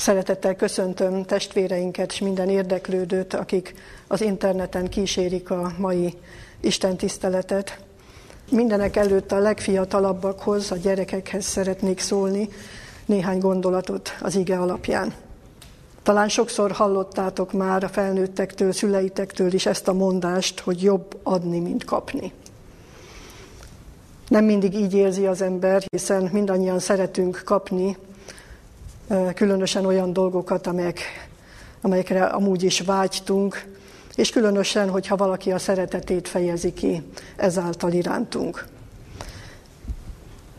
Szeretettel köszöntöm testvéreinket és minden érdeklődőt, akik az interneten kísérik a mai Isten tiszteletet. Mindenek előtt a legfiatalabbakhoz, a gyerekekhez szeretnék szólni néhány gondolatot az ige alapján. Talán sokszor hallottátok már a felnőttektől, szüleitektől is ezt a mondást, hogy jobb adni, mint kapni. Nem mindig így érzi az ember, hiszen mindannyian szeretünk kapni, különösen olyan dolgokat, amelyek, amelyekre amúgy is vágytunk, és különösen, hogyha valaki a szeretetét fejezi ki ezáltal irántunk.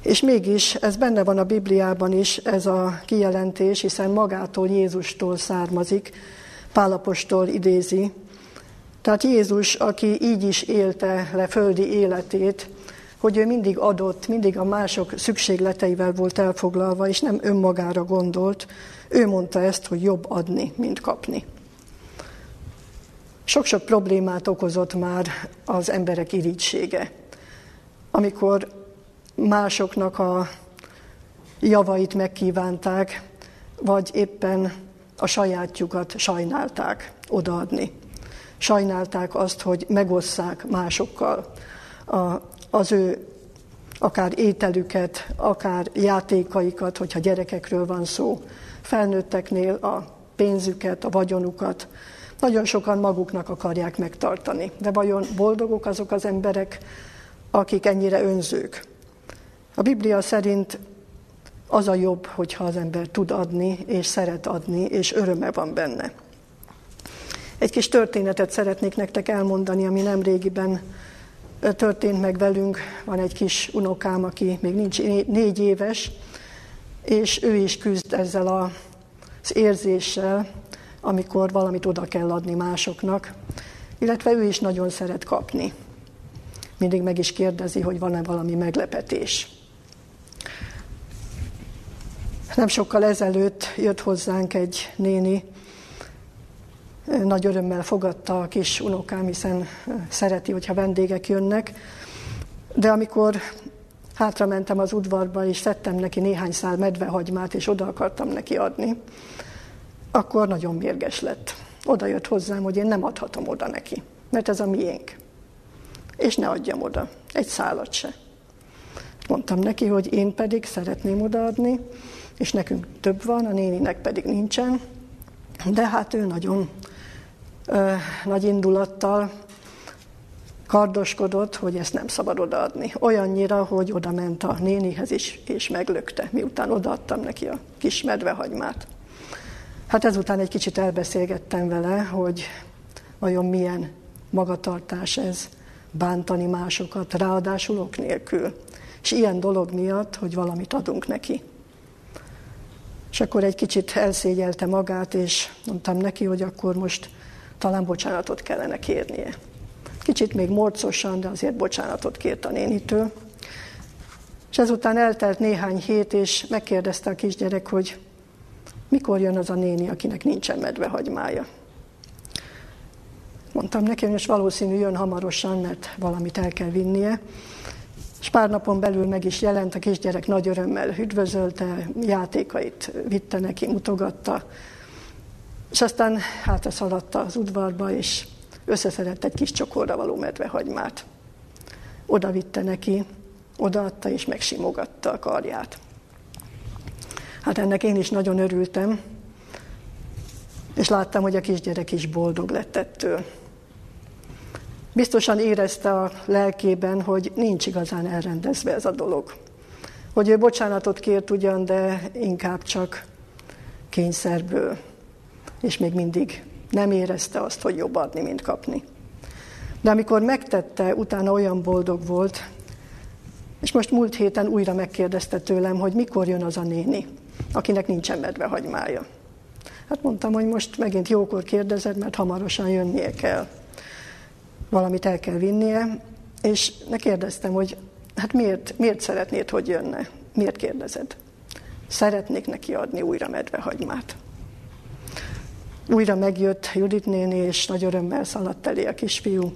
És mégis ez benne van a Bibliában is, ez a kijelentés, hiszen magától Jézustól származik, Pálapostól idézi. Tehát Jézus, aki így is élte le földi életét, hogy ő mindig adott, mindig a mások szükségleteivel volt elfoglalva, és nem önmagára gondolt. Ő mondta ezt, hogy jobb adni, mint kapni. Sok-sok problémát okozott már az emberek irítsége. Amikor másoknak a javait megkívánták, vagy éppen a sajátjukat sajnálták odaadni. Sajnálták azt, hogy megosszák másokkal a, az ő akár ételüket, akár játékaikat, hogyha gyerekekről van szó, felnőtteknél a pénzüket, a vagyonukat. Nagyon sokan maguknak akarják megtartani. De vajon boldogok azok az emberek, akik ennyire önzők? A Biblia szerint az a jobb, hogyha az ember tud adni, és szeret adni, és öröme van benne. Egy kis történetet szeretnék nektek elmondani, ami nem régiben történt meg velünk. Van egy kis unokám, aki még nincs négy éves, és ő is küzd ezzel az érzéssel, amikor valamit oda kell adni másoknak, illetve ő is nagyon szeret kapni. Mindig meg is kérdezi, hogy van-e valami meglepetés. Nem sokkal ezelőtt jött hozzánk egy néni, nagy örömmel fogadta a kis unokám, hiszen szereti, hogyha vendégek jönnek. De amikor hátra mentem az udvarba, és tettem neki néhány szál medvehagymát, és oda akartam neki adni, akkor nagyon mérges lett. Oda jött hozzám, hogy én nem adhatom oda neki, mert ez a miénk. És ne adjam oda, egy szálat se. Mondtam neki, hogy én pedig szeretném odaadni, és nekünk több van, a néninek pedig nincsen, de hát ő nagyon ö, nagy indulattal kardoskodott, hogy ezt nem szabad odaadni. Olyannyira, hogy oda ment a nénihez is, és meglökte, miután odaadtam neki a kis medvehagymát. Hát ezután egy kicsit elbeszélgettem vele, hogy vajon milyen magatartás ez, bántani másokat, ráadásul ok nélkül. És ilyen dolog miatt, hogy valamit adunk neki. És akkor egy kicsit elszégyelte magát, és mondtam neki, hogy akkor most talán bocsánatot kellene kérnie. Kicsit még morcosan, de azért bocsánatot kért a nénitől. És ezután eltelt néhány hét, és megkérdezte a kisgyerek, hogy mikor jön az a néni, akinek nincsen medvehagymája. Mondtam neki, hogy most valószínű jön hamarosan, mert valamit el kell vinnie. És pár napon belül meg is jelent, a kisgyerek nagy örömmel üdvözölte, játékait vitte neki, mutogatta. És aztán hátra szaladta az udvarba, és összeszedett egy kis csokorra való medvehagymát. Oda vitte neki, odaadta és megsimogatta a karját. Hát ennek én is nagyon örültem, és láttam, hogy a kisgyerek is boldog lett ettől. Biztosan érezte a lelkében, hogy nincs igazán elrendezve ez a dolog. Hogy ő bocsánatot kért ugyan, de inkább csak kényszerből. És még mindig nem érezte azt, hogy jobb adni, mint kapni. De amikor megtette, utána olyan boldog volt, és most múlt héten újra megkérdezte tőlem, hogy mikor jön az a néni, akinek nincsen medvehagymája. Hát mondtam, hogy most megint jókor kérdezed, mert hamarosan jönnie kell valamit el kell vinnie, és ne kérdeztem, hogy hát miért, miért szeretnéd, hogy jönne? Miért kérdezed? Szeretnék neki adni újra medvehagymát. Újra megjött Judit néni, és nagy örömmel szaladt elé a kisfiú.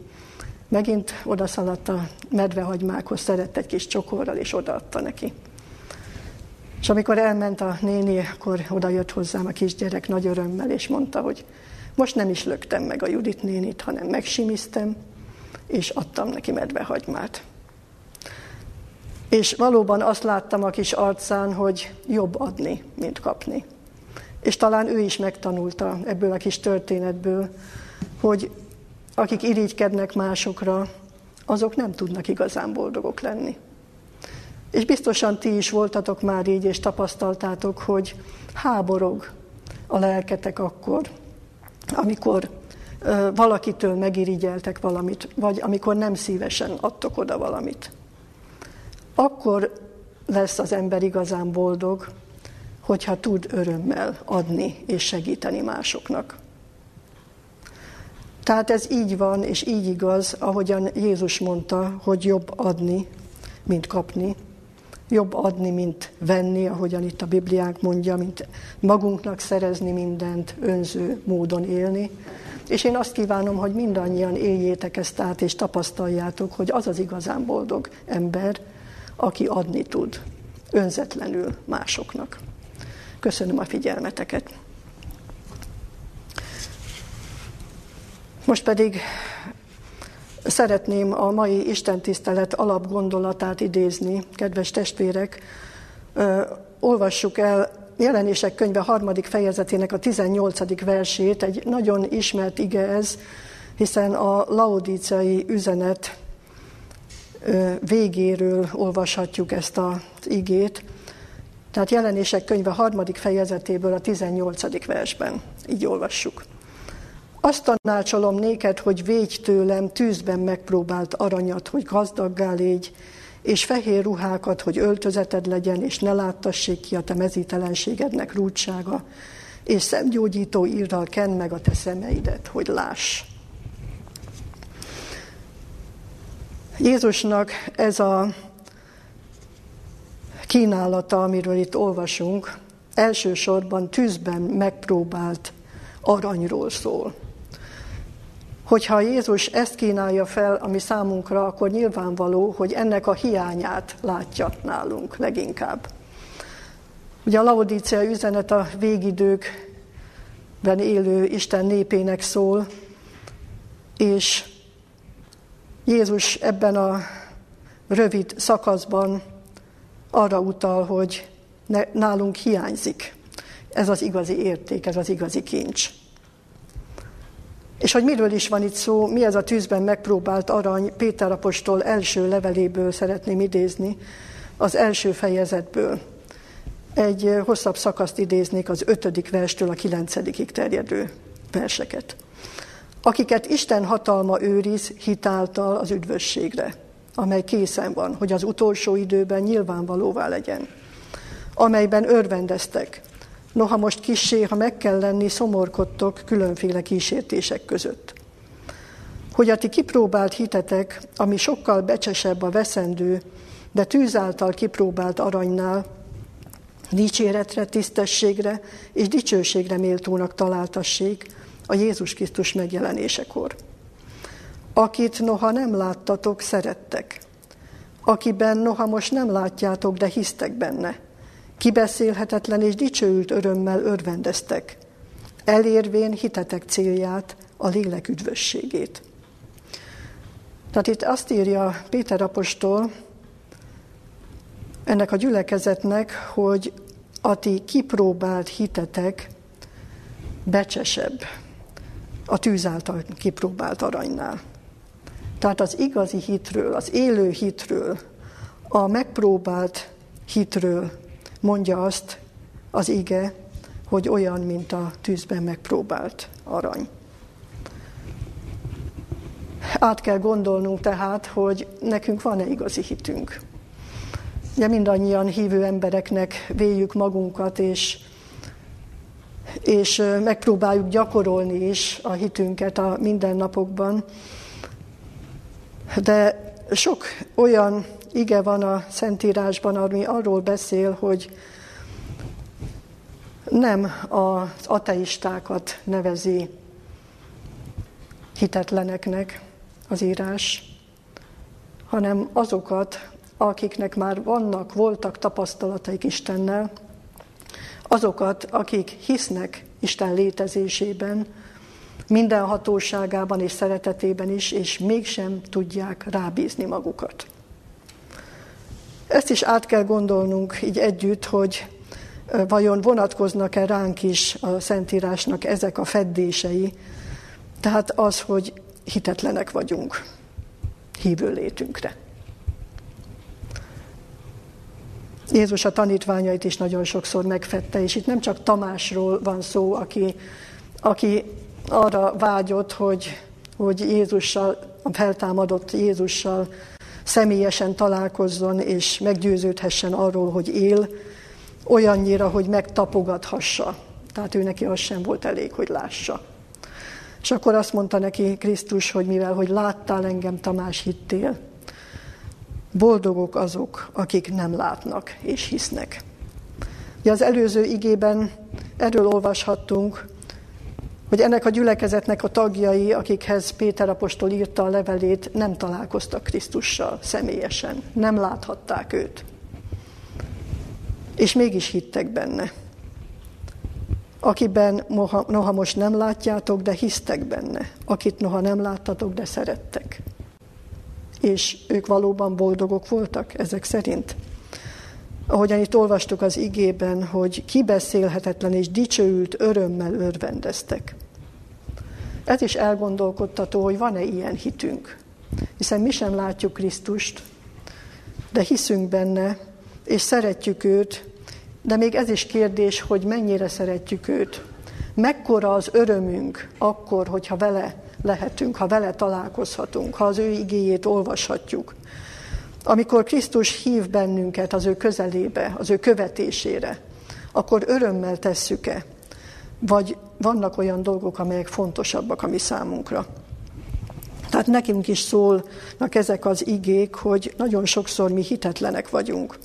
Megint odaszaladt a medvehagymákhoz, szerett egy kis csokorral, és odaadta neki. És amikor elment a néni, akkor oda jött hozzám a kisgyerek nagy örömmel, és mondta, hogy most nem is löktem meg a Judit nénit, hanem megsimiztem, és adtam neki medvehagymát. És valóban azt láttam a kis arcán, hogy jobb adni, mint kapni. És talán ő is megtanulta ebből a kis történetből, hogy akik irigykednek másokra, azok nem tudnak igazán boldogok lenni. És biztosan ti is voltatok már így, és tapasztaltátok, hogy háborog a lelketek akkor, amikor ö, valakitől megirigyeltek valamit, vagy amikor nem szívesen adtok oda valamit. Akkor lesz az ember igazán boldog, hogyha tud örömmel adni és segíteni másoknak. Tehát ez így van, és így igaz, ahogyan Jézus mondta, hogy jobb adni, mint kapni. Jobb adni, mint venni, ahogyan itt a Bibliánk mondja, mint magunknak szerezni mindent, önző módon élni. És én azt kívánom, hogy mindannyian éljétek ezt át, és tapasztaljátok, hogy az az igazán boldog ember, aki adni tud, önzetlenül másoknak. Köszönöm a figyelmeteket! Most pedig szeretném a mai istentisztelet alapgondolatát idézni, kedves testvérek. Olvassuk el jelenések könyve harmadik fejezetének a 18. versét, egy nagyon ismert ige ez, hiszen a laodíciai üzenet végéről olvashatjuk ezt az igét. Tehát jelenések könyve harmadik fejezetéből a 18. versben. Így olvassuk. Azt tanácsolom néked, hogy védj tőlem tűzben megpróbált aranyat, hogy gazdaggá légy, és fehér ruhákat, hogy öltözeted legyen, és ne láttassék ki a te mezítelenségednek rúdsága, és szemgyógyító írral ken meg a te szemeidet, hogy láss. Jézusnak ez a kínálata, amiről itt olvasunk, elsősorban tűzben megpróbált aranyról szól. Hogyha Jézus ezt kínálja fel, ami számunkra, akkor nyilvánvaló, hogy ennek a hiányát látja nálunk leginkább. Ugye a Laodícia üzenet a végidőkben élő Isten népének szól, és Jézus ebben a rövid szakaszban arra utal, hogy nálunk hiányzik ez az igazi érték, ez az igazi kincs. És hogy miről is van itt szó, mi ez a tűzben megpróbált arany, Péter apostol első leveléből szeretném idézni, az első fejezetből. Egy hosszabb szakaszt idéznék az ötödik verstől a kilencedikig terjedő verseket. Akiket Isten hatalma őriz hitáltal az üdvösségre, amely készen van, hogy az utolsó időben nyilvánvalóvá legyen, amelyben örvendeztek, Noha most kissé, ha meg kell lenni, szomorkodtok különféle kísértések között. Hogy a ti kipróbált hitetek, ami sokkal becsesebb a veszendő, de tűz által kipróbált aranynál, dicséretre, tisztességre és dicsőségre méltónak találtassék a Jézus Krisztus megjelenésekor. Akit noha nem láttatok, szerettek. Akiben noha most nem látjátok, de hisztek benne – Kibeszélhetetlen és dicsőült örömmel örvendeztek, elérvén hitetek célját, a lélek üdvösségét. Tehát itt azt írja Péter apostol ennek a gyülekezetnek, hogy a ti kipróbált hitetek becsesebb a tűz által kipróbált aranynál. Tehát az igazi hitről, az élő hitről, a megpróbált hitről mondja azt az ige, hogy olyan, mint a tűzben megpróbált arany. Át kell gondolnunk tehát, hogy nekünk van-e igazi hitünk. Ugye mindannyian hívő embereknek véljük magunkat, és, és megpróbáljuk gyakorolni is a hitünket a mindennapokban. De sok olyan ige van a Szentírásban, ami arról beszél, hogy nem az ateistákat nevezi hitetleneknek az írás, hanem azokat, akiknek már vannak, voltak tapasztalataik Istennel, azokat, akik hisznek Isten létezésében, minden hatóságában és szeretetében is, és mégsem tudják rábízni magukat. Ezt is át kell gondolnunk így együtt, hogy vajon vonatkoznak-e ránk is a Szentírásnak ezek a feddései, tehát az, hogy hitetlenek vagyunk hívő létünkre. Jézus a tanítványait is nagyon sokszor megfette, és itt nem csak Tamásról van szó, aki, aki arra vágyott, hogy, hogy Jézussal, a feltámadott Jézussal személyesen találkozzon, és meggyőződhessen arról, hogy él, olyannyira, hogy megtapogathassa. Tehát ő neki az sem volt elég, hogy lássa. És akkor azt mondta neki Krisztus, hogy mivel, hogy láttál engem, Tamás, hittél. Boldogok azok, akik nem látnak és hisznek. Ja, az előző igében erről olvashattunk, hogy ennek a gyülekezetnek a tagjai, akikhez Péter apostol írta a levelét, nem találkoztak Krisztussal személyesen, nem láthatták őt. És mégis hittek benne. Akiben noha, noha most nem látjátok, de hisztek benne. Akit noha nem láttatok, de szerettek. És ők valóban boldogok voltak ezek szerint. Ahogyan itt olvastuk az igében, hogy kibeszélhetetlen és dicsőült örömmel örvendeztek. Ez is elgondolkodtató, hogy van-e ilyen hitünk. Hiszen mi sem látjuk Krisztust, de hiszünk benne, és szeretjük őt, de még ez is kérdés, hogy mennyire szeretjük őt. Mekkora az örömünk akkor, hogyha vele lehetünk, ha vele találkozhatunk, ha az ő igéjét olvashatjuk. Amikor Krisztus hív bennünket az ő közelébe, az ő követésére, akkor örömmel tesszük-e? Vagy vannak olyan dolgok, amelyek fontosabbak a mi számunkra? Tehát nekünk is szólnak ezek az igék, hogy nagyon sokszor mi hitetlenek vagyunk.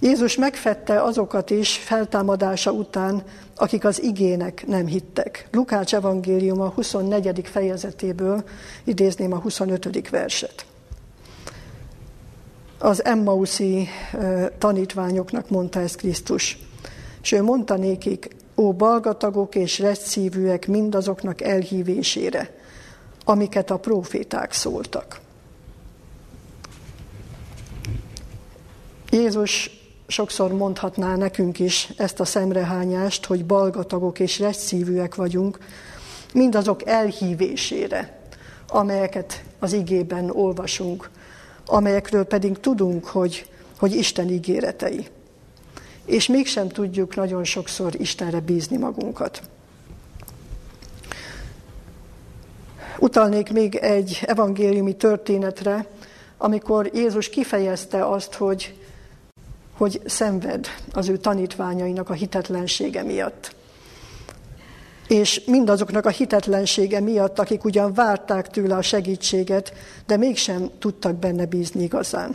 Jézus megfette azokat is feltámadása után, akik az igének nem hittek. Lukács evangélium a 24. fejezetéből idézném a 25. verset. Az Emmauszi tanítványoknak mondta ezt Krisztus, és ő mondta nékik, ó balgatagok és reszívűek mindazoknak elhívésére, amiket a proféták szóltak. Jézus sokszor mondhatná nekünk is ezt a szemrehányást, hogy balgatagok és reszívűek vagyunk, mindazok elhívésére, amelyeket az igében olvasunk, amelyekről pedig tudunk, hogy, hogy Isten ígéretei. És mégsem tudjuk nagyon sokszor Istenre bízni magunkat. Utalnék még egy evangéliumi történetre, amikor Jézus kifejezte azt, hogy hogy szenved az ő tanítványainak a hitetlensége miatt. És mindazoknak a hitetlensége miatt, akik ugyan várták tőle a segítséget, de mégsem tudtak benne bízni igazán.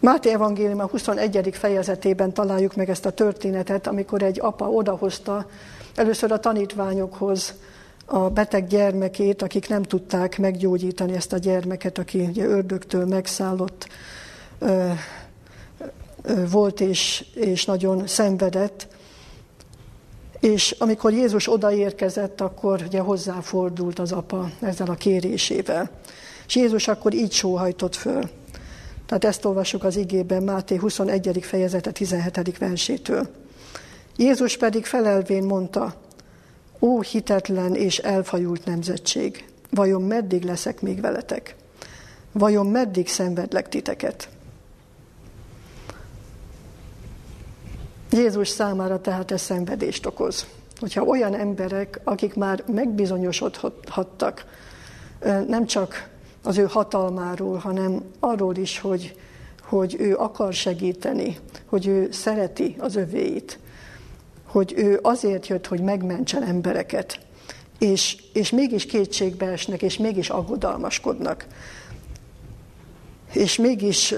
Máté Evangélium a 21. fejezetében találjuk meg ezt a történetet, amikor egy apa odahozta először a tanítványokhoz a beteg gyermekét, akik nem tudták meggyógyítani ezt a gyermeket, aki ugye ördögtől megszállott volt és, és nagyon szenvedett. És amikor Jézus odaérkezett, akkor ugye hozzáfordult az apa ezzel a kérésével. És Jézus akkor így sóhajtott föl. Tehát ezt olvassuk az igében Máté 21. fejezete 17. versétől. Jézus pedig felelvén mondta, Ó hitetlen és elfajult nemzetség, vajon meddig leszek még veletek? Vajon meddig szenvedlek titeket? Jézus számára tehát ez szenvedést okoz. Hogyha olyan emberek, akik már megbizonyosodhattak, nem csak az ő hatalmáról, hanem arról is, hogy, hogy ő akar segíteni, hogy ő szereti az övéit, hogy ő azért jött, hogy megmentsen embereket, és, és mégis kétségbe esnek, és mégis aggodalmaskodnak, és mégis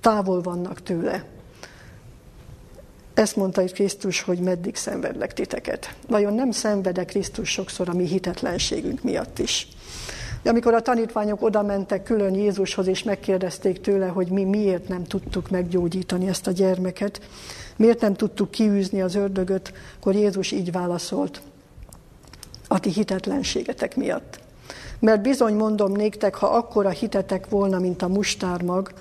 távol vannak tőle. Ezt mondta itt Krisztus, hogy meddig szenvedlek titeket. Vajon nem szenvede Krisztus sokszor a mi hitetlenségünk miatt is? Amikor a tanítványok oda mentek külön Jézushoz, és megkérdezték tőle, hogy mi miért nem tudtuk meggyógyítani ezt a gyermeket, miért nem tudtuk kiűzni az ördögöt, akkor Jézus így válaszolt, a ti hitetlenségetek miatt. Mert bizony mondom néktek, ha akkora hitetek volna, mint a mustármag,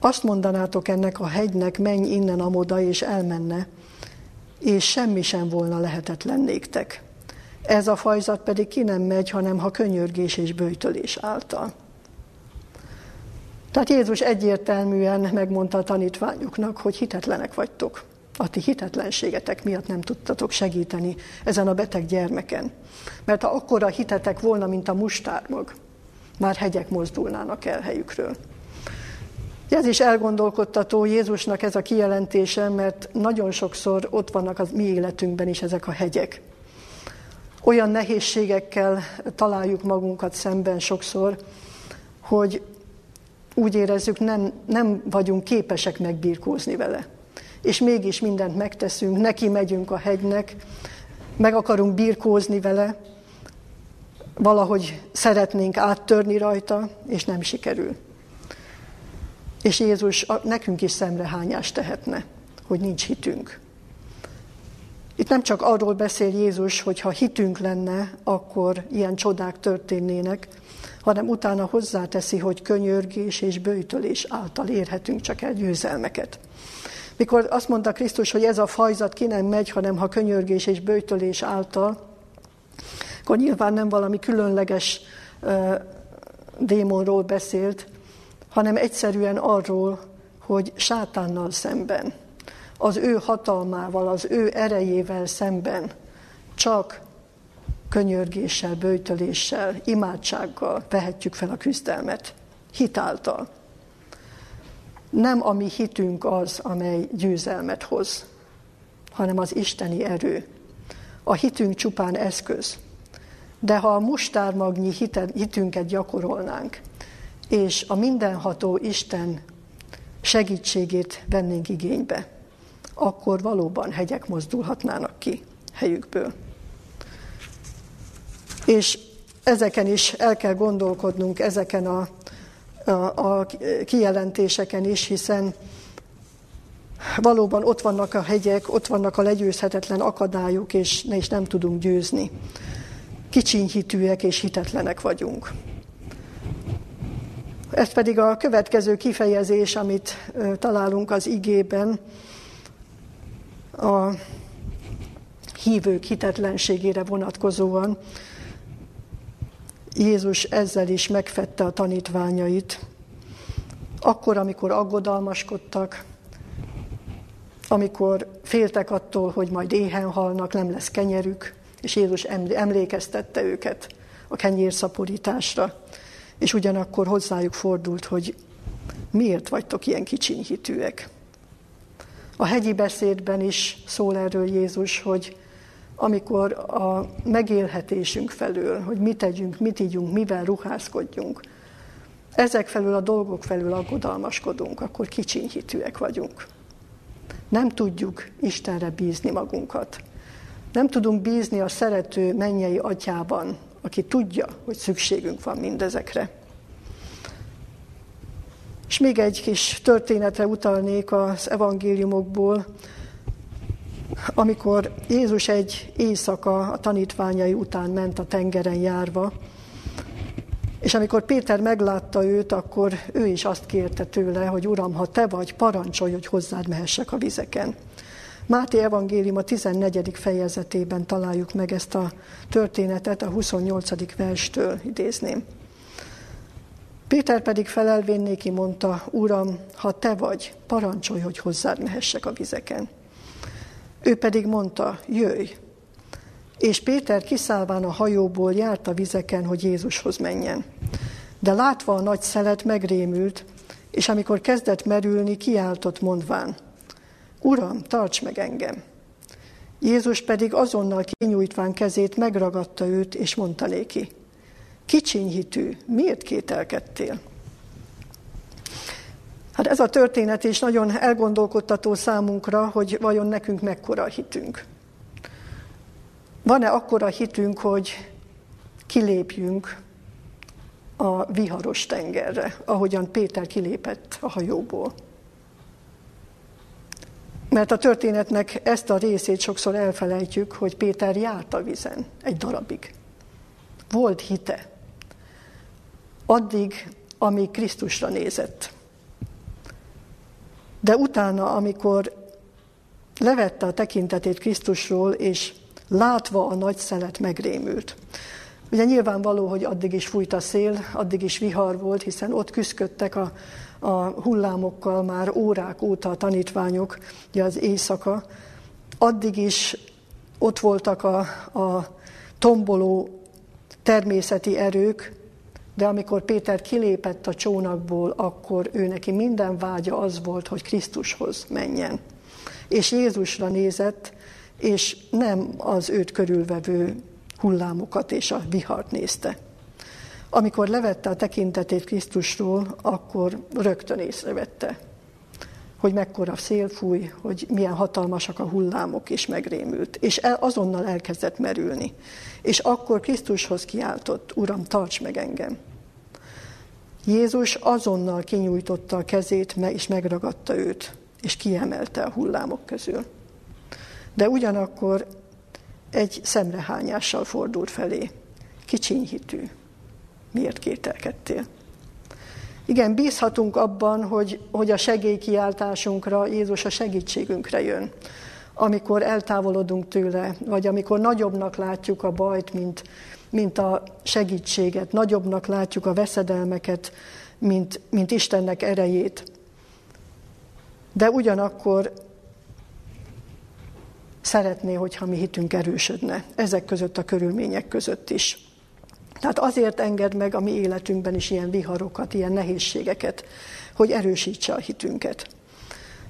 azt mondanátok ennek a hegynek, menj innen amoda, és elmenne, és semmi sem volna lehetetlen néktek. Ez a fajzat pedig ki nem megy, hanem ha könyörgés és bőjtölés által. Tehát Jézus egyértelműen megmondta a tanítványoknak, hogy hitetlenek vagytok. A ti hitetlenségetek miatt nem tudtatok segíteni ezen a beteg gyermeken. Mert ha akkora hitetek volna, mint a mustármag, már hegyek mozdulnának el helyükről. Ez is elgondolkodtató Jézusnak ez a kijelentése, mert nagyon sokszor ott vannak az mi életünkben is ezek a hegyek. Olyan nehézségekkel találjuk magunkat szemben sokszor, hogy úgy érezzük, nem, nem vagyunk képesek megbírkózni vele. És mégis mindent megteszünk, neki megyünk a hegynek, meg akarunk birkózni vele, valahogy szeretnénk áttörni rajta, és nem sikerül. És Jézus nekünk is szemrehányást tehetne, hogy nincs hitünk. Itt nem csak arról beszél Jézus, hogy ha hitünk lenne, akkor ilyen csodák történnének, hanem utána hozzáteszi, hogy könyörgés és bőjtölés által érhetünk csak el győzelmeket. Mikor azt mondta Krisztus, hogy ez a fajzat ki nem megy, hanem ha könyörgés és bőjtölés által, akkor nyilván nem valami különleges uh, démonról beszélt, hanem egyszerűen arról, hogy sátánnal szemben, az ő hatalmával, az ő erejével szemben csak könyörgéssel, bőjtöléssel, imádsággal vehetjük fel a küzdelmet, hitáltal. Nem a mi hitünk az, amely győzelmet hoz, hanem az isteni erő. A hitünk csupán eszköz. De ha a mustármagnyi hitünket gyakorolnánk, és a mindenható Isten segítségét vennénk igénybe, akkor valóban hegyek mozdulhatnának ki helyükből. És ezeken is el kell gondolkodnunk, ezeken a, a, a kijelentéseken is, hiszen valóban ott vannak a hegyek, ott vannak a legyőzhetetlen akadályok, és, és nem tudunk győzni. Kicsinyhitűek és hitetlenek vagyunk. Ez pedig a következő kifejezés, amit találunk az igében, a hívők hitetlenségére vonatkozóan. Jézus ezzel is megfette a tanítványait. Akkor, amikor aggodalmaskodtak, amikor féltek attól, hogy majd éhen halnak, nem lesz kenyerük, és Jézus emlékeztette őket a kenyérszaporításra és ugyanakkor hozzájuk fordult, hogy miért vagytok ilyen kicsinyhitűek. A hegyi beszédben is szól erről Jézus, hogy amikor a megélhetésünk felől, hogy mit tegyünk, mit ígyunk, mivel ruházkodjunk, ezek felül a dolgok felül aggodalmaskodunk, akkor kicsinyhitűek vagyunk. Nem tudjuk Istenre bízni magunkat. Nem tudunk bízni a szerető mennyei atyában, aki tudja, hogy szükségünk van mindezekre. És még egy kis történetre utalnék az evangéliumokból, amikor Jézus egy éjszaka a tanítványai után ment a tengeren járva, és amikor Péter meglátta őt, akkor ő is azt kérte tőle, hogy Uram, ha te vagy, parancsolj, hogy hozzád mehessek a vizeken. Máté evangélium a 14. fejezetében találjuk meg ezt a történetet, a 28. verstől idézném. Péter pedig felelvén néki mondta, Uram, ha te vagy, parancsolj, hogy hozzád mehessek a vizeken. Ő pedig mondta, jöjj. És Péter kiszállván a hajóból járt a vizeken, hogy Jézushoz menjen. De látva a nagy szelet megrémült, és amikor kezdett merülni, kiáltott mondván, Uram, tarts meg engem! Jézus pedig azonnal kinyújtván kezét megragadta őt, és mondta néki, kicsinyhitű, miért kételkedtél? Hát ez a történet is nagyon elgondolkodtató számunkra, hogy vajon nekünk mekkora a hitünk. Van-e akkora hitünk, hogy kilépjünk a viharos tengerre, ahogyan Péter kilépett a hajóból. Mert a történetnek ezt a részét sokszor elfelejtjük, hogy Péter járt a vizen egy darabig. Volt hite. Addig, amíg Krisztusra nézett. De utána, amikor levette a tekintetét Krisztusról, és látva a nagy szelet megrémült. Ugye nyilvánvaló, hogy addig is fújt a szél, addig is vihar volt, hiszen ott küzdködtek a, a hullámokkal már órák óta a tanítványok, ugye az éjszaka. Addig is ott voltak a, a tomboló természeti erők, de amikor Péter kilépett a csónakból, akkor ő neki minden vágya az volt, hogy Krisztushoz menjen. És Jézusra nézett, és nem az őt körülvevő hullámokat és a vihart nézte. Amikor levette a tekintetét Krisztusról, akkor rögtön észrevette, hogy mekkora szél fúj, hogy milyen hatalmasak a hullámok, és megrémült. És azonnal elkezdett merülni. És akkor Krisztushoz kiáltott, Uram, tarts meg engem. Jézus azonnal kinyújtotta a kezét, és megragadta őt, és kiemelte a hullámok közül. De ugyanakkor egy szemrehányással fordult felé. Kicsinyhitű. Miért kételkedtél? Igen, bízhatunk abban, hogy, hogy a segélykiáltásunkra Jézus a segítségünkre jön. Amikor eltávolodunk tőle, vagy amikor nagyobbnak látjuk a bajt, mint, mint a segítséget, nagyobbnak látjuk a veszedelmeket, mint, mint Istennek erejét. De ugyanakkor szeretné, hogyha mi hitünk erősödne, ezek között a körülmények között is. Tehát azért enged meg a mi életünkben is ilyen viharokat, ilyen nehézségeket, hogy erősítse a hitünket.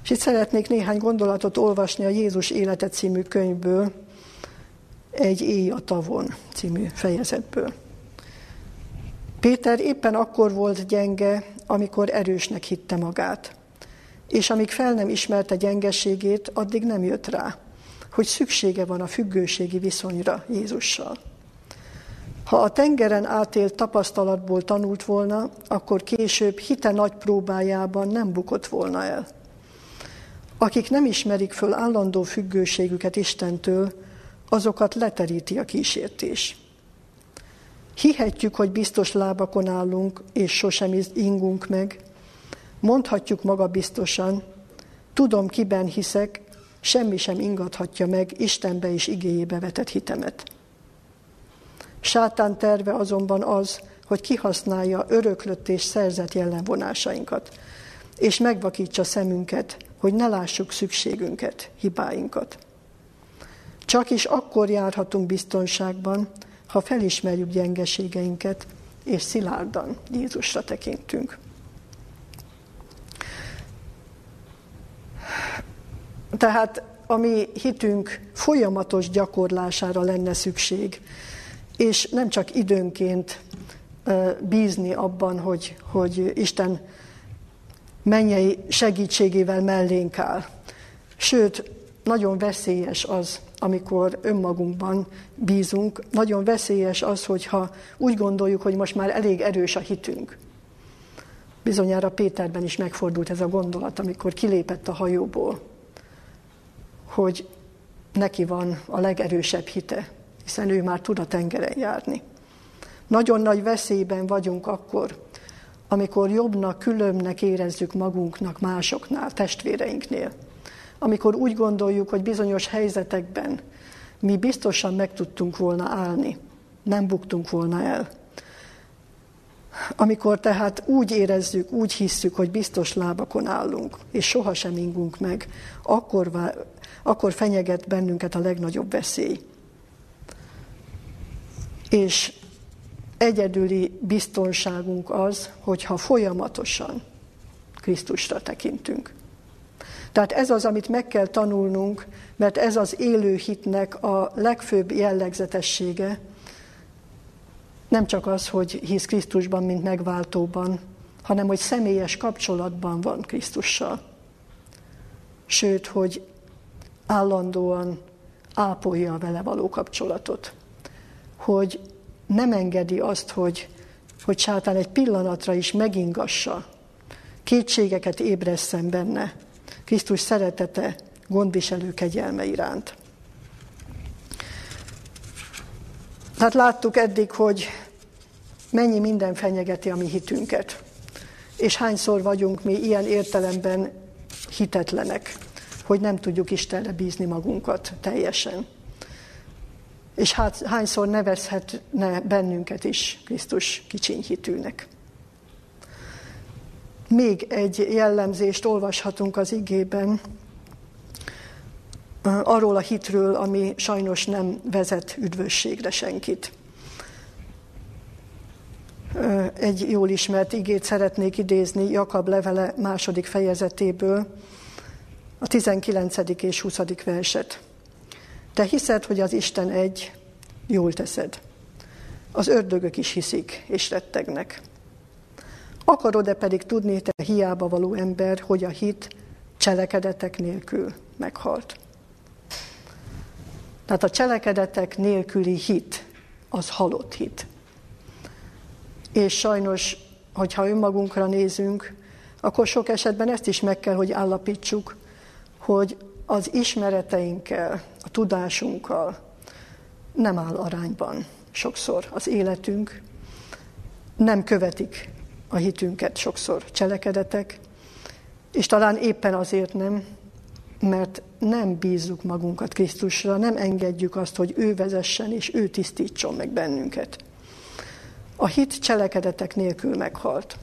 És itt szeretnék néhány gondolatot olvasni a Jézus élete című könyvből, egy Éj a tavon című fejezetből. Péter éppen akkor volt gyenge, amikor erősnek hitte magát. És amíg fel nem ismerte gyengeségét, addig nem jött rá, hogy szüksége van a függőségi viszonyra Jézussal. Ha a tengeren átélt tapasztalatból tanult volna, akkor később hite nagy próbájában nem bukott volna el. Akik nem ismerik föl állandó függőségüket Istentől, azokat leteríti a kísértés. Hihetjük, hogy biztos lábakon állunk, és sosem ingunk meg. Mondhatjuk maga biztosan, tudom, kiben hiszek, semmi sem ingathatja meg Istenbe és igéjébe vetett hitemet. Sátán terve azonban az, hogy kihasználja öröklött és szerzett jellemvonásainkat, és megvakítsa szemünket, hogy ne lássuk szükségünket, hibáinkat. Csak is akkor járhatunk biztonságban, ha felismerjük gyengeségeinket, és szilárdan Jézusra tekintünk. Tehát a mi hitünk folyamatos gyakorlására lenne szükség, és nem csak időnként bízni abban, hogy, hogy Isten mennyei segítségével mellénk áll. Sőt, nagyon veszélyes az, amikor önmagunkban bízunk. Nagyon veszélyes az, hogyha úgy gondoljuk, hogy most már elég erős a hitünk. Bizonyára Péterben is megfordult ez a gondolat, amikor kilépett a hajóból, hogy neki van a legerősebb hite, hiszen ő már tud a tengeren járni. Nagyon nagy veszélyben vagyunk akkor, amikor jobbnak, különbnek érezzük magunknak másoknál, testvéreinknél amikor úgy gondoljuk, hogy bizonyos helyzetekben mi biztosan meg tudtunk volna állni, nem buktunk volna el. Amikor tehát úgy érezzük, úgy hisszük, hogy biztos lábakon állunk, és sohasem ingunk meg, akkor, akkor fenyeget bennünket a legnagyobb veszély. És egyedüli biztonságunk az, hogyha folyamatosan Krisztusra tekintünk. Tehát ez az, amit meg kell tanulnunk, mert ez az élő hitnek a legfőbb jellegzetessége. Nem csak az, hogy hisz Krisztusban, mint megváltóban, hanem hogy személyes kapcsolatban van Krisztussal. Sőt, hogy állandóan ápolja a vele való kapcsolatot. Hogy nem engedi azt, hogy, hogy sátán egy pillanatra is megingassa, kétségeket ébresszen benne Krisztus szeretete, gondviselő kegyelme iránt. Tehát láttuk eddig, hogy mennyi minden fenyegeti a mi hitünket, és hányszor vagyunk mi ilyen értelemben hitetlenek, hogy nem tudjuk Istenre bízni magunkat teljesen. És hát, hányszor nevezhetne bennünket is Krisztus kicsiny hitűnek. Még egy jellemzést olvashatunk az igében, arról a hitről, ami sajnos nem vezet üdvösségre senkit. Egy jól ismert igét szeretnék idézni Jakab levele második fejezetéből, a 19. és 20. verset. Te hiszed, hogy az Isten egy, jól teszed. Az ördögök is hiszik, és rettegnek. Akarod-e pedig tudni, te hiába való ember, hogy a hit cselekedetek nélkül meghalt? Tehát a cselekedetek nélküli hit, az halott hit. És sajnos, hogyha önmagunkra nézünk, akkor sok esetben ezt is meg kell, hogy állapítsuk, hogy az ismereteinkkel, a tudásunkkal nem áll arányban sokszor az életünk, nem követik a hitünket sokszor cselekedetek, és talán éppen azért nem, mert nem bízzuk magunkat Krisztusra, nem engedjük azt, hogy ő vezessen és ő tisztítson meg bennünket. A hit cselekedetek nélkül meghalt.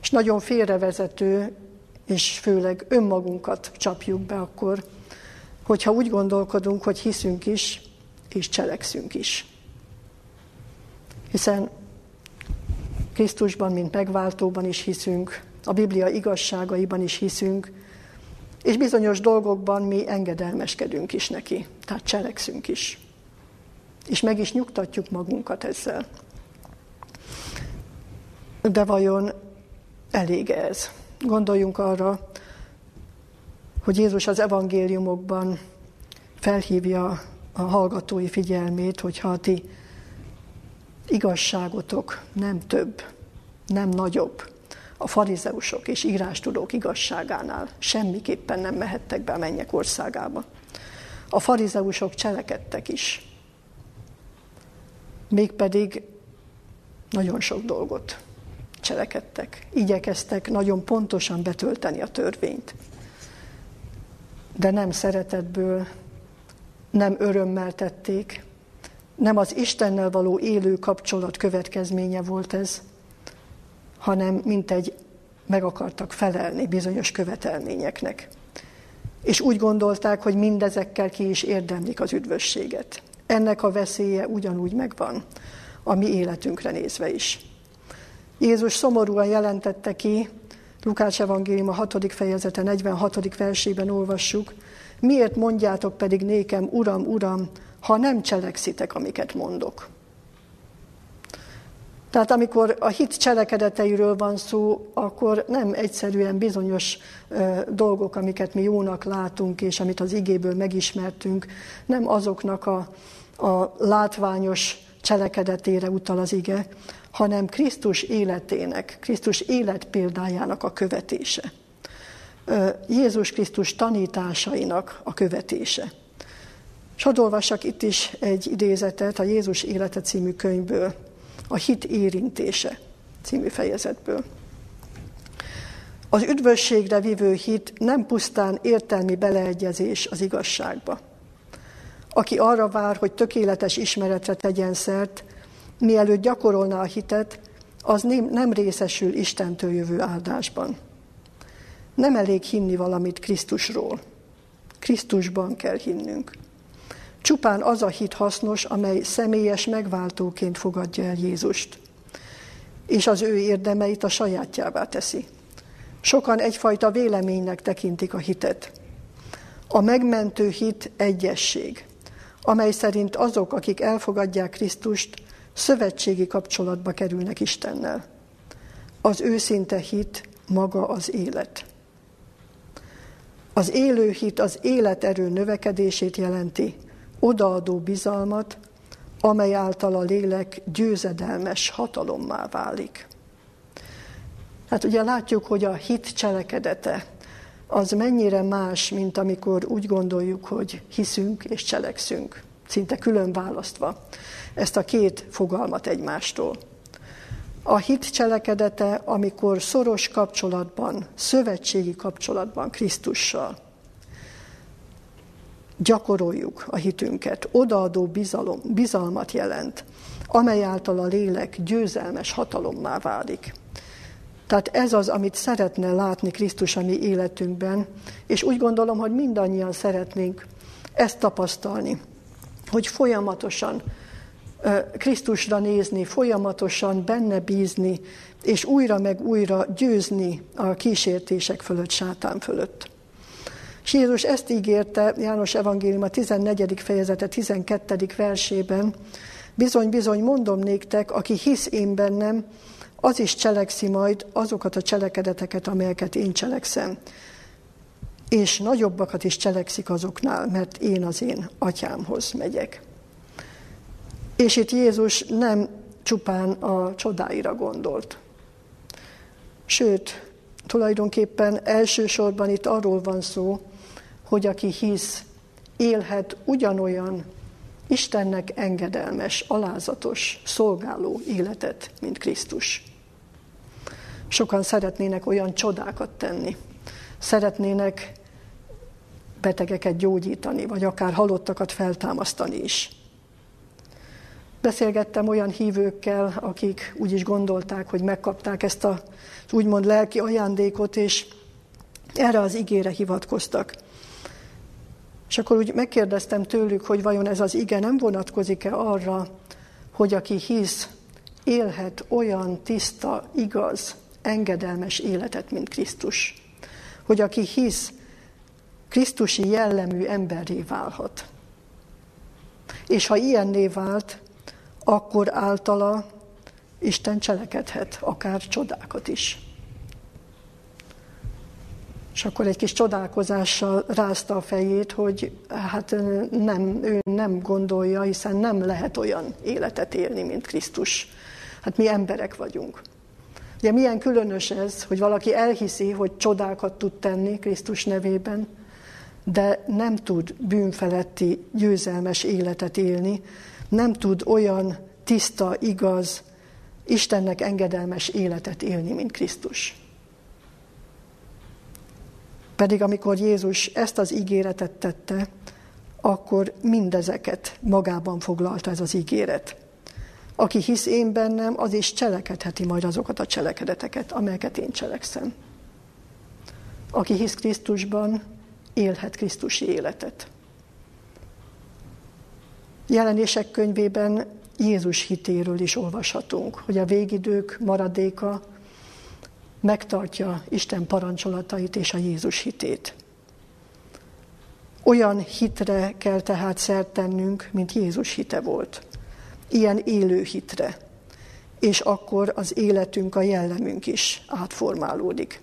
És nagyon félrevezető, és főleg önmagunkat csapjuk be akkor, hogyha úgy gondolkodunk, hogy hiszünk is, és cselekszünk is. Hiszen Krisztusban, mint megváltóban is hiszünk, a Biblia igazságaiban is hiszünk, és bizonyos dolgokban mi engedelmeskedünk is neki, tehát cselekszünk is. És meg is nyugtatjuk magunkat ezzel. De vajon elég ez? Gondoljunk arra, hogy Jézus az evangéliumokban felhívja a hallgatói figyelmét, hogyha a ti igazságotok nem több, nem nagyobb, a farizeusok és írástudók igazságánál semmiképpen nem mehettek be a mennyek országába. A farizeusok cselekedtek is. Mégpedig nagyon sok dolgot cselekedtek. Igyekeztek nagyon pontosan betölteni a törvényt. De nem szeretetből, nem örömmel tették, nem az Istennel való élő kapcsolat következménye volt ez, hanem mint egy meg akartak felelni bizonyos követelményeknek. És úgy gondolták, hogy mindezekkel ki is érdemlik az üdvösséget. Ennek a veszélye ugyanúgy megvan a mi életünkre nézve is. Jézus szomorúan jelentette ki, Lukács evangélium a 6. fejezete 46. versében olvassuk, miért mondjátok pedig nékem, Uram, Uram, ha nem cselekszitek, amiket mondok. Tehát amikor a hit cselekedeteiről van szó, akkor nem egyszerűen bizonyos dolgok, amiket mi jónak látunk, és amit az igéből megismertünk, nem azoknak a, a látványos cselekedetére utal az ige, hanem Krisztus életének, Krisztus életpéldájának a követése. Jézus Krisztus tanításainak a követése. És hadd olvassak itt is egy idézetet a Jézus élete című könyvből, a hit érintése című fejezetből. Az üdvösségre vivő hit nem pusztán értelmi beleegyezés az igazságba. Aki arra vár, hogy tökéletes ismeretre tegyen szert, mielőtt gyakorolná a hitet, az nem, részesül Istentől jövő áldásban. Nem elég hinni valamit Krisztusról. Krisztusban kell hinnünk. Csupán az a hit hasznos, amely személyes megváltóként fogadja el Jézust, és az ő érdemeit a sajátjává teszi. Sokan egyfajta véleménynek tekintik a hitet. A megmentő hit egyesség, amely szerint azok, akik elfogadják Krisztust, szövetségi kapcsolatba kerülnek Istennel. Az őszinte hit maga az élet. Az élő hit az életerő növekedését jelenti, odaadó bizalmat, amely által a lélek győzedelmes hatalommá válik. Hát ugye látjuk, hogy a hit cselekedete az mennyire más, mint amikor úgy gondoljuk, hogy hiszünk és cselekszünk, szinte külön választva ezt a két fogalmat egymástól. A hit cselekedete, amikor szoros kapcsolatban, szövetségi kapcsolatban Krisztussal gyakoroljuk a hitünket, odaadó bizalom, bizalmat jelent, amely által a lélek győzelmes hatalommá válik. Tehát ez az, amit szeretne látni Krisztus a mi életünkben, és úgy gondolom, hogy mindannyian szeretnénk ezt tapasztalni, hogy folyamatosan Krisztusra nézni, folyamatosan benne bízni, és újra meg újra győzni a kísértések fölött, sátán fölött. És Jézus ezt ígérte János Evangélium a 14. fejezete 12. versében, bizony-bizony mondom néktek, aki hisz én bennem, az is cselekszi majd azokat a cselekedeteket, amelyeket én cselekszem. És nagyobbakat is cselekszik azoknál, mert én az én atyámhoz megyek. És itt Jézus nem csupán a csodáira gondolt. Sőt, tulajdonképpen elsősorban itt arról van szó, hogy aki hisz, élhet ugyanolyan Istennek engedelmes, alázatos, szolgáló életet, mint Krisztus. Sokan szeretnének olyan csodákat tenni. Szeretnének betegeket gyógyítani, vagy akár halottakat feltámasztani is. Beszélgettem olyan hívőkkel, akik úgy is gondolták, hogy megkapták ezt az úgymond lelki ajándékot, és erre az igére hivatkoztak. És akkor úgy megkérdeztem tőlük, hogy vajon ez az ige nem vonatkozik-e arra, hogy aki hisz, élhet olyan tiszta, igaz, engedelmes életet, mint Krisztus. Hogy aki hisz, Krisztusi jellemű emberré válhat. És ha ilyenné vált, akkor általa Isten cselekedhet, akár csodákat is. És akkor egy kis csodálkozással rázta a fejét, hogy hát nem, ő nem gondolja, hiszen nem lehet olyan életet élni, mint Krisztus. Hát mi emberek vagyunk. Ugye milyen különös ez, hogy valaki elhiszi, hogy csodákat tud tenni Krisztus nevében, de nem tud bűnfeletti, győzelmes életet élni, nem tud olyan tiszta, igaz, Istennek engedelmes életet élni, mint Krisztus. Pedig amikor Jézus ezt az ígéretet tette, akkor mindezeket magában foglalta ez az ígéret. Aki hisz én bennem, az is cselekedheti majd azokat a cselekedeteket, amelyeket én cselekszem. Aki hisz Krisztusban, élhet Krisztusi életet. Jelenések könyvében Jézus hitéről is olvashatunk, hogy a végidők maradéka megtartja Isten parancsolatait és a Jézus hitét. Olyan hitre kell tehát szert tennünk, mint Jézus hite volt. Ilyen élő hitre. És akkor az életünk, a jellemünk is átformálódik.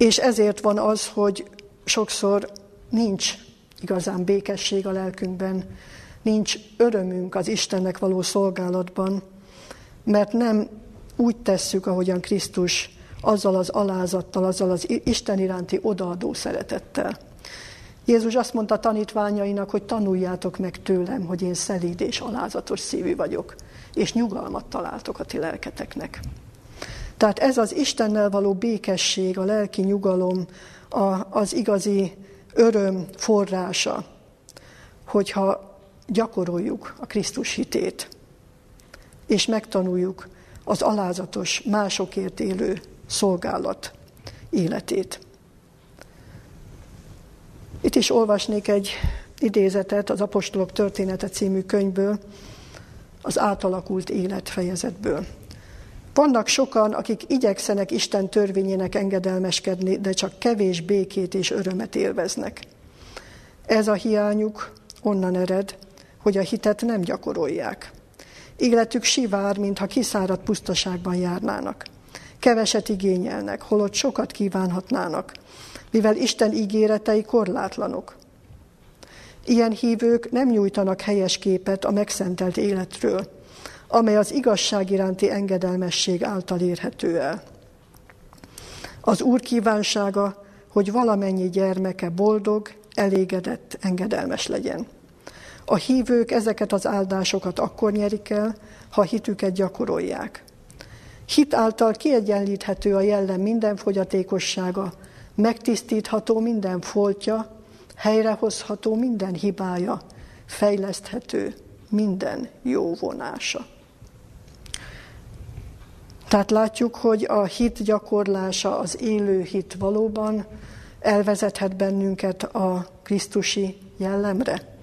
És ezért van az, hogy sokszor nincs igazán békesség a lelkünkben, nincs örömünk az Istennek való szolgálatban, mert nem úgy tesszük, ahogyan Krisztus azzal az alázattal, azzal az Isten iránti odaadó szeretettel. Jézus azt mondta tanítványainak, hogy tanuljátok meg tőlem, hogy én szelíd és alázatos szívű vagyok, és nyugalmat találtok a ti lelketeknek. Tehát ez az Istennel való békesség, a lelki nyugalom, a, az igazi öröm forrása, hogyha gyakoroljuk a Krisztus hitét, és megtanuljuk az alázatos, másokért élő szolgálat életét. Itt is olvasnék egy idézetet az Apostolok története című könyvből, az átalakult élet fejezetből. Vannak sokan, akik igyekszenek Isten törvényének engedelmeskedni, de csak kevés békét és örömet élveznek. Ez a hiányuk onnan ered, hogy a hitet nem gyakorolják. Életük sivár, mintha kiszáradt pusztaságban járnának. Keveset igényelnek, holott sokat kívánhatnának, mivel Isten ígéretei korlátlanok. Ilyen hívők nem nyújtanak helyes képet a megszentelt életről, amely az igazság iránti engedelmesség által érhető el. Az Úr kívánsága, hogy valamennyi gyermeke boldog, elégedett, engedelmes legyen. A hívők ezeket az áldásokat akkor nyerik el, ha hitüket gyakorolják. Hit által kiegyenlíthető a jellem minden fogyatékossága, megtisztítható minden foltja, helyrehozható minden hibája, fejleszthető minden jó vonása. Tehát látjuk, hogy a hit gyakorlása, az élő hit valóban elvezethet bennünket a Krisztusi jellemre,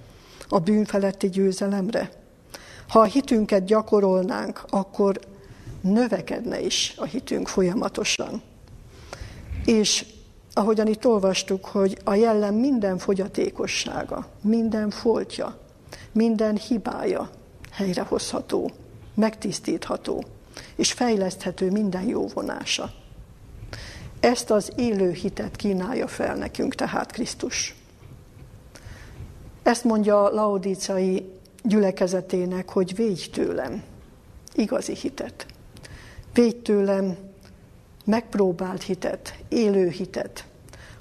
a bűnfeletti győzelemre. Ha a hitünket gyakorolnánk, akkor növekedne is a hitünk folyamatosan. És ahogyan itt olvastuk, hogy a jellem minden fogyatékossága, minden foltja, minden hibája helyrehozható, megtisztítható, és fejleszthető minden jó vonása. Ezt az élő hitet kínálja fel nekünk tehát Krisztus. Ezt mondja a laodícai gyülekezetének, hogy védj tőlem igazi hitet. Védj tőlem megpróbált hitet, élő hitet.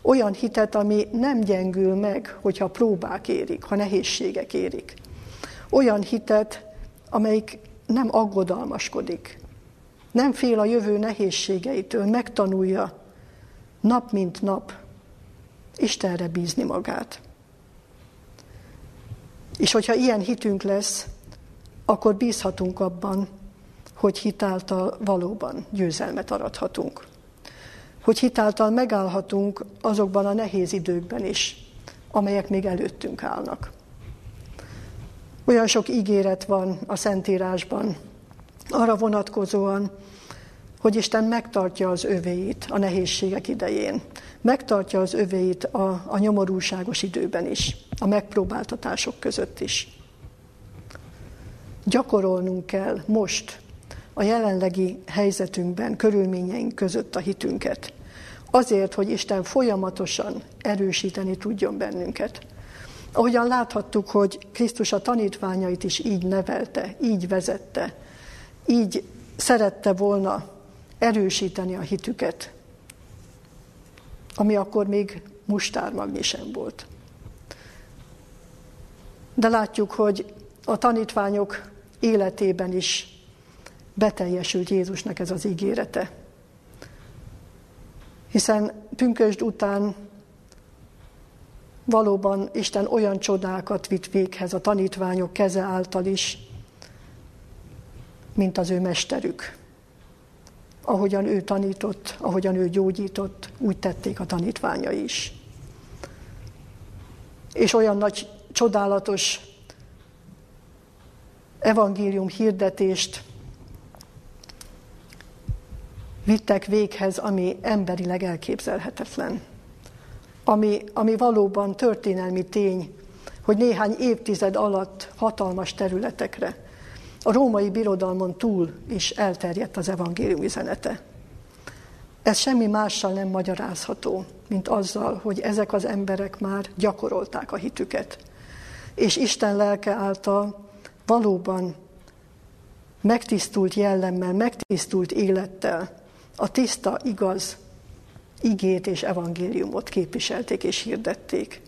Olyan hitet, ami nem gyengül meg, hogyha próbák érik, ha nehézségek érik. Olyan hitet, amelyik nem aggodalmaskodik, nem fél a jövő nehézségeitől, megtanulja nap mint nap Istenre bízni magát. És hogyha ilyen hitünk lesz, akkor bízhatunk abban, hogy hitáltal valóban győzelmet arathatunk. Hogy hitáltal megállhatunk azokban a nehéz időkben is, amelyek még előttünk állnak. Olyan sok ígéret van a Szentírásban, arra vonatkozóan, hogy Isten megtartja az övéit a nehézségek idején. Megtartja az övéit a, a nyomorúságos időben is, a megpróbáltatások között is. Gyakorolnunk kell most a jelenlegi helyzetünkben, körülményeink között a hitünket. Azért, hogy Isten folyamatosan erősíteni tudjon bennünket. Ahogyan láthattuk, hogy Krisztus a tanítványait is így nevelte, így vezette, így szerette volna erősíteni a hitüket, ami akkor még mustármagnyi sem volt. De látjuk, hogy a tanítványok életében is beteljesült Jézusnak ez az ígérete. Hiszen pünkösd után valóban Isten olyan csodákat vitt véghez a tanítványok keze által is, mint az ő mesterük. Ahogyan ő tanított, ahogyan ő gyógyított, úgy tették a tanítványai is. És olyan nagy, csodálatos evangélium hirdetést vittek véghez, ami emberileg elképzelhetetlen. Ami, ami valóban történelmi tény, hogy néhány évtized alatt hatalmas területekre, a római birodalmon túl is elterjedt az evangélium üzenete. Ez semmi mással nem magyarázható, mint azzal, hogy ezek az emberek már gyakorolták a hitüket. És Isten lelke által valóban megtisztult jellemmel, megtisztult élettel a tiszta, igaz igét és evangéliumot képviselték és hirdették.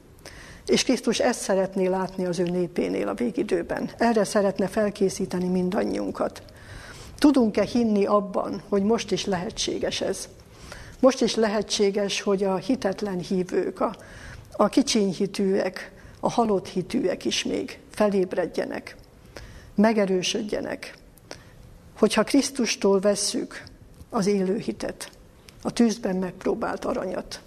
És Krisztus ezt szeretné látni az ő népénél a végidőben. Erre szeretne felkészíteni mindannyiunkat. Tudunk-e hinni abban, hogy most is lehetséges ez? Most is lehetséges, hogy a hitetlen hívők, a, a kicsiny hitűek, a halott hitűek is még felébredjenek, megerősödjenek. Hogyha Krisztustól vesszük az élő hitet, a tűzben megpróbált aranyat,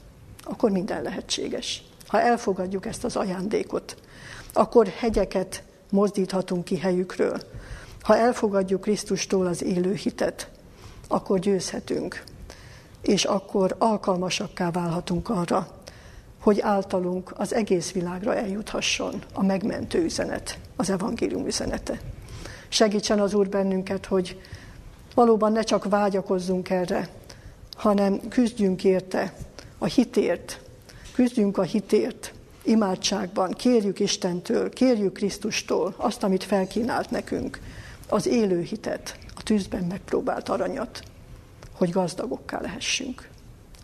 akkor minden lehetséges. Ha elfogadjuk ezt az ajándékot, akkor hegyeket mozdíthatunk ki helyükről. Ha elfogadjuk Krisztustól az élő hitet, akkor győzhetünk, és akkor alkalmasakká válhatunk arra, hogy általunk az egész világra eljuthasson a megmentő üzenet, az evangélium üzenete. Segítsen az Úr bennünket, hogy valóban ne csak vágyakozzunk erre, hanem küzdjünk érte, a hitért, küzdjünk a hitért, imádságban kérjük Istentől, kérjük Krisztustól azt, amit felkínált nekünk, az élő hitet, a tűzben megpróbált aranyat, hogy gazdagokká lehessünk.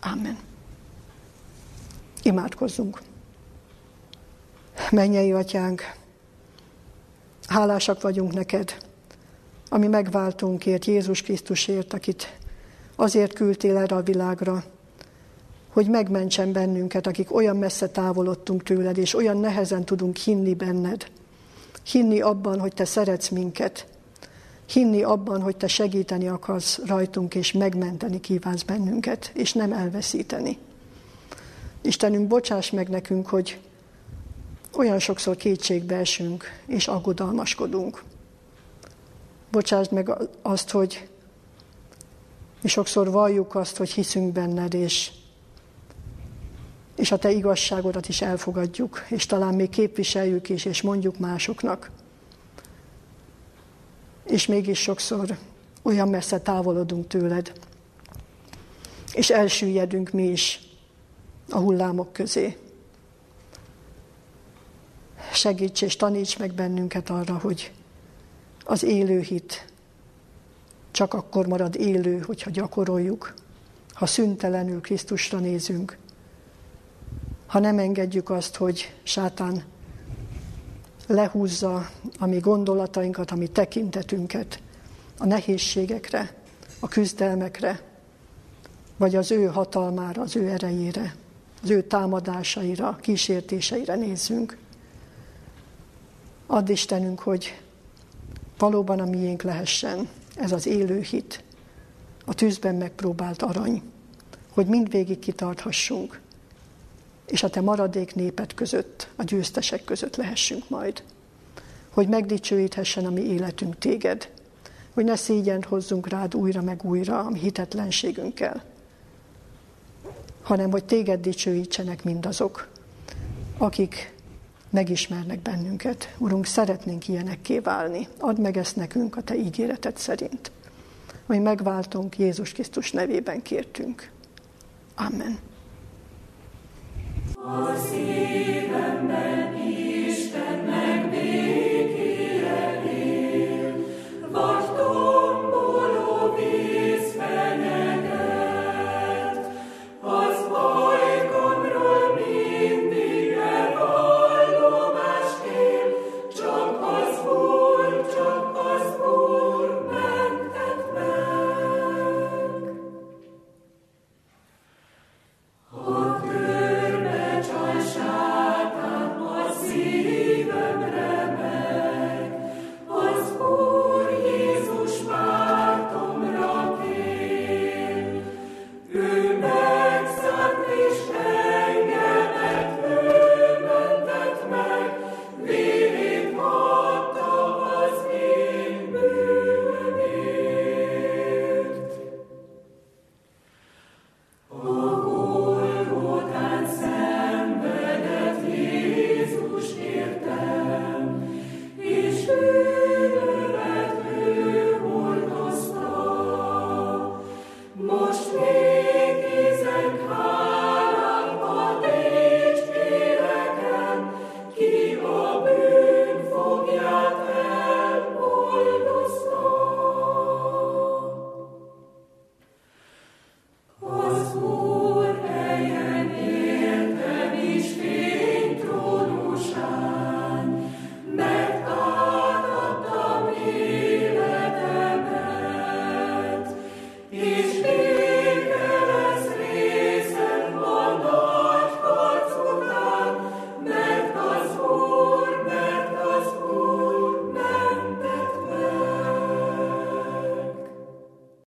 Amen. Imádkozzunk. Mennyei atyánk, hálásak vagyunk neked, ami megváltunkért, Jézus Krisztusért, akit azért küldtél erre a világra, hogy megmentsen bennünket, akik olyan messze távolodtunk tőled, és olyan nehezen tudunk hinni benned. Hinni abban, hogy te szeretsz minket. Hinni abban, hogy te segíteni akarsz rajtunk, és megmenteni kívánsz bennünket, és nem elveszíteni. Istenünk, bocsáss meg nekünk, hogy olyan sokszor kétségbe esünk, és aggodalmaskodunk. Bocsásd meg azt, hogy mi sokszor valljuk azt, hogy hiszünk benned, és, és a te igazságodat is elfogadjuk, és talán még képviseljük is, és mondjuk másoknak. És mégis sokszor olyan messze távolodunk tőled, és elsüllyedünk mi is a hullámok közé. Segíts és taníts meg bennünket arra, hogy az élő hit csak akkor marad élő, hogyha gyakoroljuk, ha szüntelenül Krisztusra nézünk, ha nem engedjük azt, hogy sátán lehúzza a mi gondolatainkat, a mi tekintetünket a nehézségekre, a küzdelmekre, vagy az ő hatalmára, az ő erejére, az ő támadásaira, kísértéseire nézzünk. Add Istenünk, hogy valóban a miénk lehessen ez az élő hit, a tűzben megpróbált arany, hogy mindvégig kitarthassunk, és a te maradék népet között, a győztesek között lehessünk majd. Hogy megdicsőíthessen a mi életünk téged, hogy ne szégyent hozzunk rád újra meg újra a mi hitetlenségünkkel, hanem hogy téged dicsőítsenek mindazok, akik megismernek bennünket. Urunk, szeretnénk ilyenekké válni. Add meg ezt nekünk a Te ígéreted szerint. Hogy megváltunk Jézus Krisztus nevében kértünk. Amen. O sieben ben